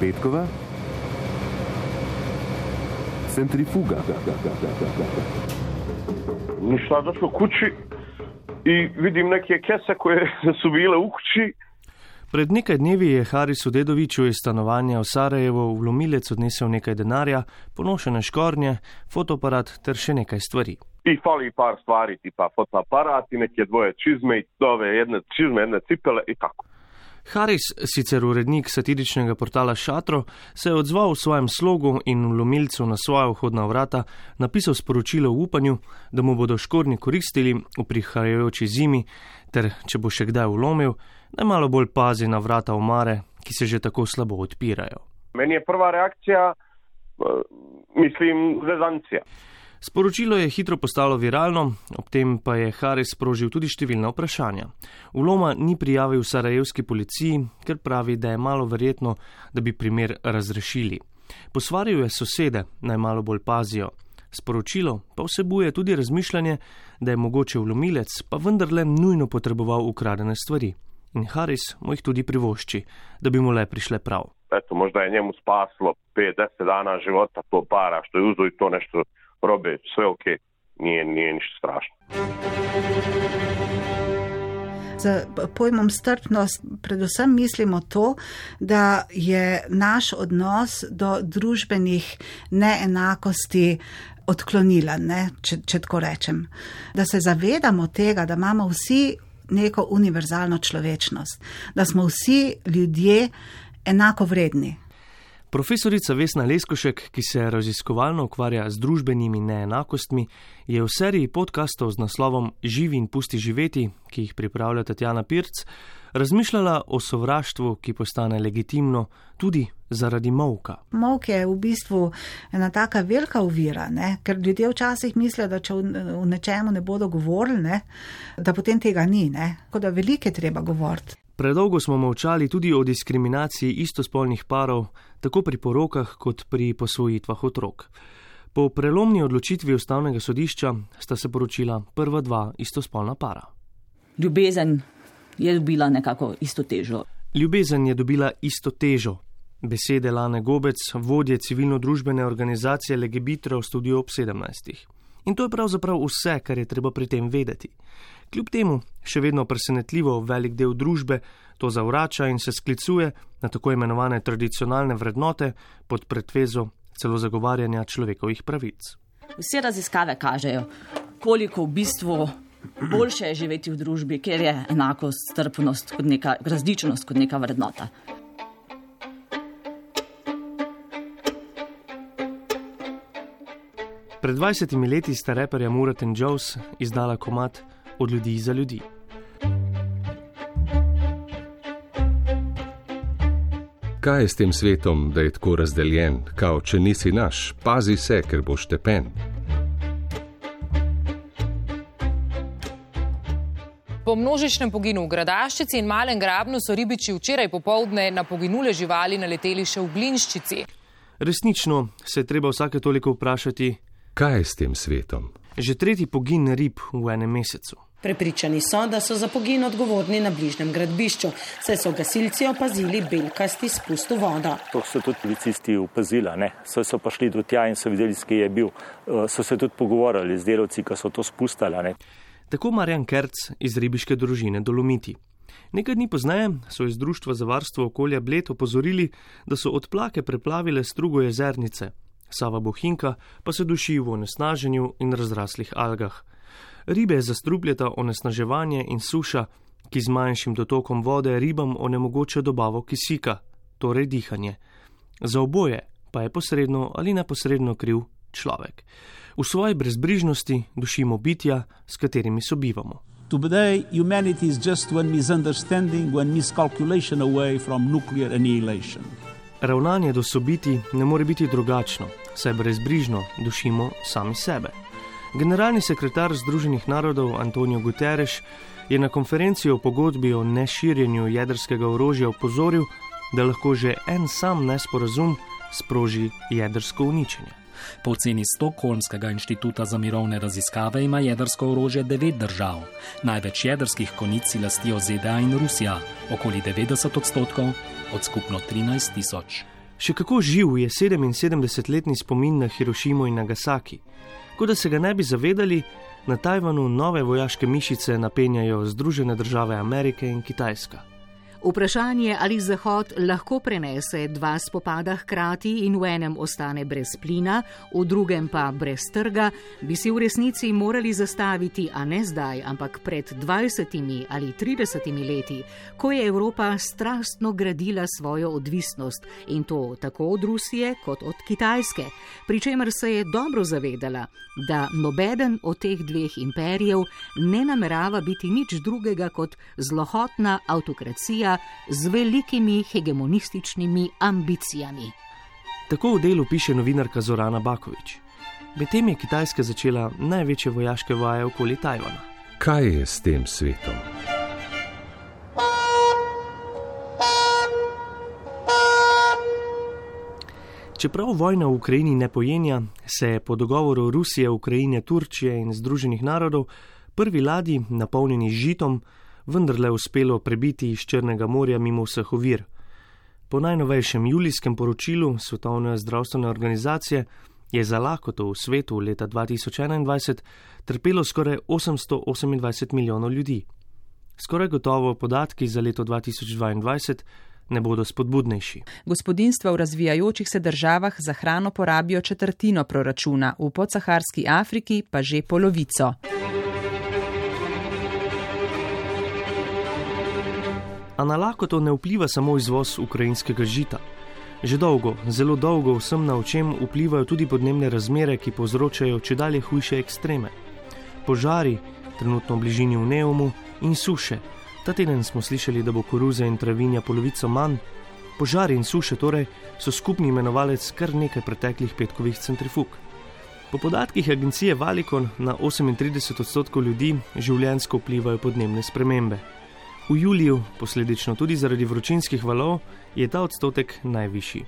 Petkova, centrifuga. Ništa došlo kući i vidim neke kese koje su bile u kući. Pred nekaj dnevi je Harisu Dedoviču iz stanovanja v Sarajevo v lomilec odnesel nekaj denarja, ponošene škornje, fotoaparat ter še nekaj stvari. I fali par stvari, tipa fotoaparat i neke dvoje čizme i dove jedne čizme, jedne cipele i tako. Haris, sicer urednik satiričnega portala Šatro, se je odzval v svojem slogu in lomilcu na svoja vhodna vrata napisal sporočilo v upanju, da mu bodo škorni koristili v prihajajoči zimi, ter če bo še kdaj vlomil, da malo bolj pazi na vrata omare, ki se že tako slabo odpirajo. Meni je prva reakcija, eh, mislim, zezancija. Sporočilo je hitro postalo viralno, ob tem pa je Haris sprožil tudi številna vprašanja. Vloma ni prijavil sarajevski policiji, ker pravi, da je malo verjetno, da bi primer razrešili. Posvaril je sosede, naj malo bolj pazijo. Sporočilo pa vsebuje tudi razmišljanje, da je mogoče vlomilec pa vendarle nujno potreboval ukradene stvari. In Haris mu jih tudi privošči, da bi mu le prišle prav. Eto, možda je njemu spaslo 5-10 dana života to para što je uzo i to nešto robe, sve ok, nije, nije ništa strašno. Z pojmom strpnost predvsem mislimo to, da je naš odnos do družbenih neenakosti odklonilen, ne, če, če tako rečem. Da se zavedamo tega, da imamo vsi neko univerzalno človečnost, da smo vsi ljudje enako vredni. Profesorica Vesna Leskošek, ki se raziskovalno ukvarja z družbenimi neenakostmi, je v seriji podkastov z naslovom Živi in pusti živeti, ki jih pripravlja Tatjana Pirc, razmišljala o sovraštvu, ki postane legitimno tudi zaradi molka. Molk je v bistvu ena taka velika uvira, ne? ker ljudje včasih mislijo, da če v nečemu ne bodo govorili, ne? da potem tega ni, tako da veliko je treba govoriti. Predolgo smo molčali tudi o diskriminaciji istospolnih parov, tako pri porokah kot pri posvojitvah otrok. Po prelomni odločitvi ustavnega sodišča sta se poročila prva dva istospolna para. Ljubezen je dobila nekako isto težo. Ljubezen je dobila isto težo. Besede Lane Gobec, vodje civilno-družbene organizacije Legebitra v studiu ob 17. In to je pravzaprav vse, kar je treba pri tem vedeti. Kljub temu, še vedno presenetljivo velik del družbe to zavrača in se sklicuje na tako imenovane tradicionalne vrednote pod pretvezo celo zagovarjanja človekovih pravic. Vse raziskave kažejo, koliko v bistvu boljše je živeti v družbi, kjer je enakost, strpnost, kot neka različnost kot neka vrednota. Pred 20 leti sta reperja Murat in Jones izdala komat od ljudi za ljudi. Kaj je s tem svetom, da je tako razdeljen, kao če nisi naš, pazi se, ker boš tepen. Po množičnem poginu v Gradaščici in malem grabnu so ribiči včeraj popovdne na poginule živali naleteli še v Glinščici. Resnično se je treba vsake toliko vprašati, kaj je s tem svetom. Že tretji pogin rib v enem mesecu. Prepričani so, da so za pogin odgovorni na bližnjem gradbišču, saj so gasilci opazili belkasti spust voda. To so tudi policisti opazili, so, so pa šli do tja in so videli, kje je bil. Eh, so se tudi pogovarjali z delavci, ki so to spustali. Tako Marjan Kerc iz ribiške družine Dolomiti. Nekaj dni pozneje so iz Društva za varstvo okolja Bled opozorili, da so odplake preplavile strugo jezernice. Sava Bohinka pa se duši v onesnaženju in razraslih algah. Ribe zastrupljata onesnaževanje in suša, ki z manjšim dotokom vode ribam onemogoča dobavo kisika, torej dihanje. Za oboje pa je posredno ali neposredno kriv človek. V svoji brezbrižnosti dušimo bitja, s katerimi sobivamo. Today, humanity is just one misunderstanding, one miscalculation away from nuclear annihilation. Ravnanje do sobiti ne more biti drugačno, saj brezbrižno dušimo sami sebe. Generalni sekretar Združenih narodov Antonijo Guterres je na konferenci o pogodbi o neširjenju jedrskega orožja opozoril, da lahko že en sam nesporazum sproži jedrsko uničenje. Po oceni Stokholmskega inštituta za mirovne raziskave ima jedrsko orožje devet držav. Največ jedrskih konic si lastijo ZDA in Rusija, okoli 90 odstotkov od skupno 13 tisoč. Še kako živ je 77-letni spomin na Hirošimo in Nagasaki. Kot da se ga ne bi zavedali, na Tajvanu nove vojaške mišice napenjajo Združene države Amerike in Kitajska. Vprašanje, ali Zahod lahko prenese dva spopada hkrati in v enem ostane brez plina, v drugem pa brez trga, bi si v resnici morali zastaviti, a ne zdaj, ampak pred 20 ali 30 leti, ko je Evropa strastno gradila svojo odvisnost in to tako od Rusije kot od Kitajske, pri čemer se je dobro zavedala, da nobeden od teh dveh imperijev ne namerava biti nič drugega kot zlohotna avtokracija z velikimi hegemonističnimi ambicijami. Tako v delu piše novinarka Zorana Bakovič. Medtem je Kitajska začela največje vojaške vaje okoli Tajvana. Kaj je s tem svetom? Čeprav vojna v Ukrajini ne pojenja, se je po dogovoru Rusije, Ukrajine, Turčije in Združenih narodov prvi ladji, napolnjeni z žitom, vendarle uspelo prebiti iz Črnega morja mimo vseh ovir. Po najnovejšem julijskem poročilu Svetovne zdravstvene organizacije je za lakoto v svetu leta 2021 trpelo skoraj 828 milijonov ljudi. Skoraj gotovo podatki za leto 2022 ne bodo spodbudnejši. Gospodinstva v razvijajočih se državah za hrano porabijo četrtino proračuna, v podsaharski Afriki pa že polovico. A na lakoto ne vpliva samo izvoz ukrajinskega žita. Že dolgo, zelo dolgo vsem na očem vplivajo tudi podnebne razmere, ki povzročajo če dalje hujše ekstreme. Požari, trenutno v bližini v Neumu in suše. Ta teden smo slišali, da bo koruze in travinja polovico manj. Požari in suše torej so skupni imenovalec kar nekaj preteklih petkovih centrifug. Po podatkih agencije Valikon na 38 odstotkov ljudi življensko vplivajo podnebne spremembe. V juliju, posledično tudi zaradi vročinskih valov, je ta odstotek najvišji.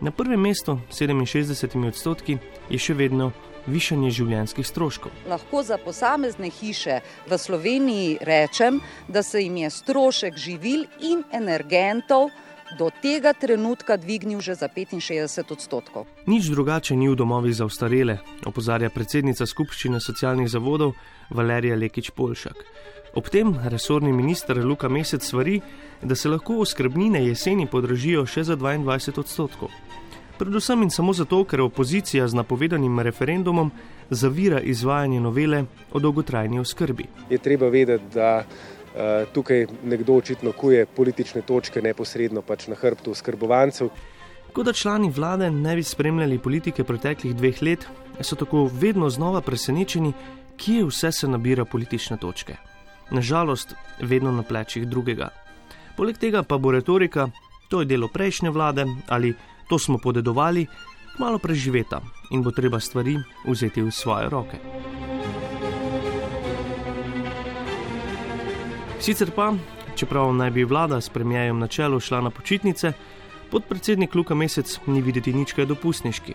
Na prvem mestu, 67 odstotki, je še vedno višanje življenjskih stroškov. Lahko za posamezne hiše v Sloveniji rečem, da se jim je strošek živil in energentov do tega trenutka dvignil že za 65 odstotkov. Nič drugače ni v domovih za ostarele, opozarja predsednica skupščine socialnih zavodov Valerija Lekič Polšak. Ob tem resorni minister Luka Mesec svari, da se lahko oskrbnine jeseni podražijo še za 22 odstotkov. Predvsem in samo zato, ker opozicija z napovedanim referendumom zavira izvajanje novele o dolgotrajni oskrbi. Je treba vedeti, da uh, tukaj nekdo očitno kuje politične točke neposredno pač na hrbtu oskrbovancev. Kot da člani vlade ne bi spremljali politike preteklih dveh let, so tako vedno znova presenečeni, kje vse se nabira politične točke nažalost, vedno na plečih drugega. Poleg tega pa bo retorika, to je delo prejšnje vlade ali to smo podedovali, malo preživeta in bo treba stvari vzeti v svoje roke. Sicer pa, čeprav naj bi vlada s premijejem na čelu šla na počitnice, podpredsednik Luka Mesec ni videti nič kaj dopustniški.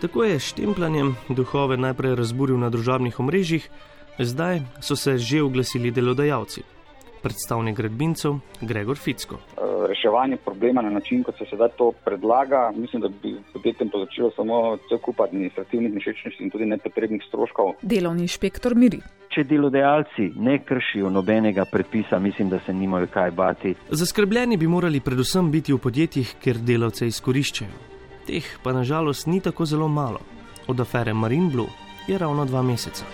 Tako je štempljanjem duhove najprej razburil na družabnih omrežjih, Zdaj so se že oglasili delodajalci. Predstavnik gradbincev Gregor Ficko. Eh, reševanje problema na način, kot se sedaj to predlaga, mislim, da bi podjetjem povzročilo samo cel kup administrativnih nešečnosti in tudi nepotrebnih stroškov. Delovni inšpektor miri. Če delodajalci ne kršijo nobenega predpisa, mislim, da se nimajo kaj bati. Zaskrbljeni bi morali predvsem biti v podjetjih, kjer delavce izkoriščajo. Teh pa nažalost ni tako zelo malo. Od afere Marine Blue je ravno dva meseca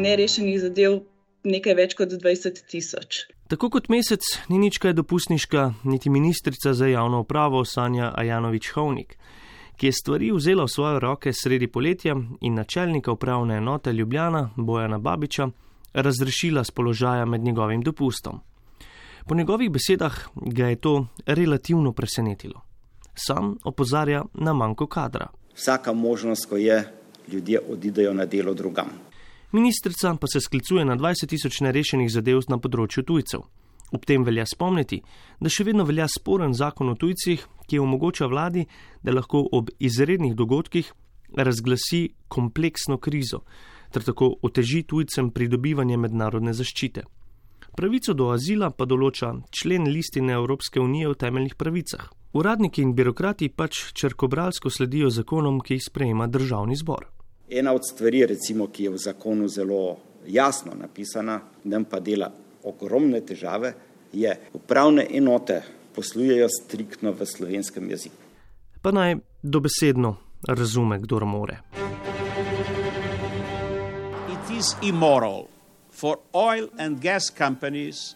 nerešenih zadev nekaj več kot 20 tisoč. Tako kot mesec ni nič kaj dopustniška, niti ministrica za javno upravo Sanja Ajanovič Hovnik, ki je stvari vzela v svoje roke sredi poletja in načelnika upravne enote Ljubljana Bojana Babiča razrešila z položaja med njegovim dopustom. Po njegovih besedah ga je to relativno presenetilo. Sam opozarja na manjko kadra. Vsaka možnost, ko je, ljudje odidejo na delo drugam. Ministrica pa se sklicuje na 20 tisoč nerešenih zadev na področju tujcev. Ob tem velja spomniti, da še vedno velja sporen zakon o tujcih, ki omogoča vladi, da lahko ob izrednih dogodkih razglasi kompleksno krizo, ter tako oteži tujcem pridobivanje mednarodne zaščite. Pravico do azila pa določa člen listine Evropske unije o temeljnih pravicah. Uradniki in birokrati pač črkobralsko sledijo zakonom, ki jih sprejema državni zbor. Ena od stvari, recimo, ki je v zakonu zelo jasno napisana, nam pa dela ogromne težave, je upravne enote poslujejo striktno v slovenskem jeziku. Pa naj dobesedno razume, kdo more. It is immoral for oil and gas companies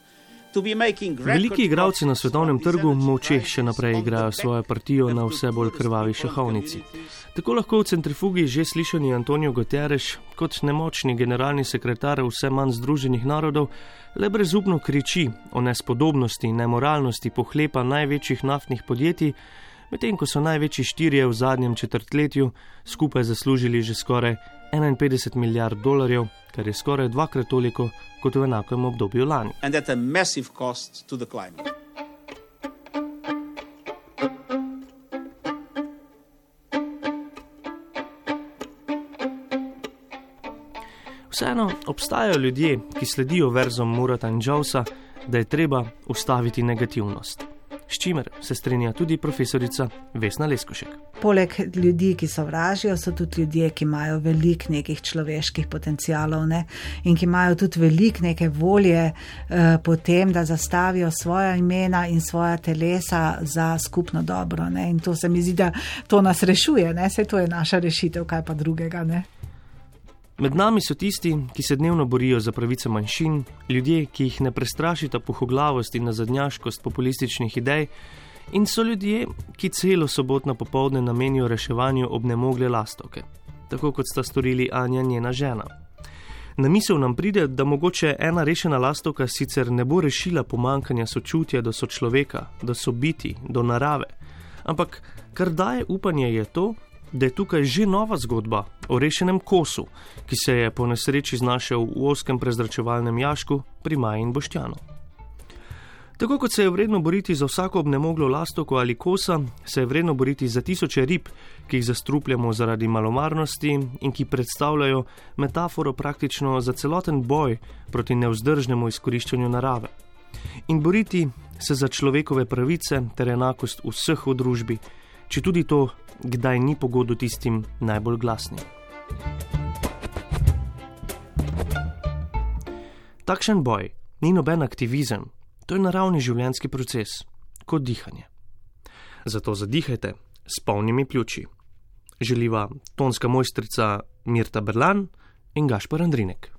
Veliki igralci na svetovnem trgu moče še naprej igrajo svojo partijo na vse bolj krvavi šahovnici. Tako lahko v centrifugi že slišani Antonijo Guterres kot nemočni generalni sekretar vse manj združenih narodov le brezupno kriči o nespodobnosti in nemoralnosti pohlepa največjih naftnih podjetij, medtem ko so največji štirje v zadnjem četrtletju skupaj zaslužili že skoraj 51 milijard dolarjev, kar je skoraj dvakrat toliko kot v enakem obdobju lani. Vseeno obstajajo ljudje, ki sledijo verzom Murata in Džavsa, da je treba ustaviti negativnost s čimer se strinja tudi profesorica Vesna Leskošek. Poleg ljudi, ki sovražijo, so tudi ljudje, ki imajo velik nekih človeških potencialov ne? in ki imajo tudi velik neke volje eh, potem, da zastavijo svoja imena in svoja telesa za skupno dobro. Ne? In to se mi zdi, da to nas rešuje, ne? se to je naša rešitev, kaj pa drugega. Ne? Med nami so tisti, ki se dnevno borijo za pravice manjšin, ljudje, ki jih ne prestrašita pohoglavost in nazadnjaškost populističnih idej, in so ljudje, ki celo sobotno popovdne namenijo reševanju obnemogle lastovke, tako kot sta storili Anja in njena žena. Na misel nam pride, da mogoče ena rešena lastovka sicer ne bo rešila pomankanja sočutja do sočloveka, do sobiti, do narave, ampak kar daje upanje je to, da je tukaj že nova zgodba o rešenem kosu, ki se je po nesreči znašel v oskem prezračevalnem jašku pri Maji in Boštjanu. Tako kot se je vredno boriti za vsako obnemoglo lastoko ali kosa, se je vredno boriti za tisoče rib, ki jih zastrupljamo zaradi malomarnosti in ki predstavljajo metaforo praktično za celoten boj proti neuzdržnemu izkoriščanju narave. In boriti se za človekove pravice ter enakost vseh v družbi, če tudi to kdaj ni pogodo tistim najbolj glasnim. Takšen boj ni noben aktivizem, to je naravni življenjski proces, kot dihanje. Zato zadihajte s polnimi pljuči. Želiva tonska mojstrica Mirta Berlan in Gašpor Andrinek.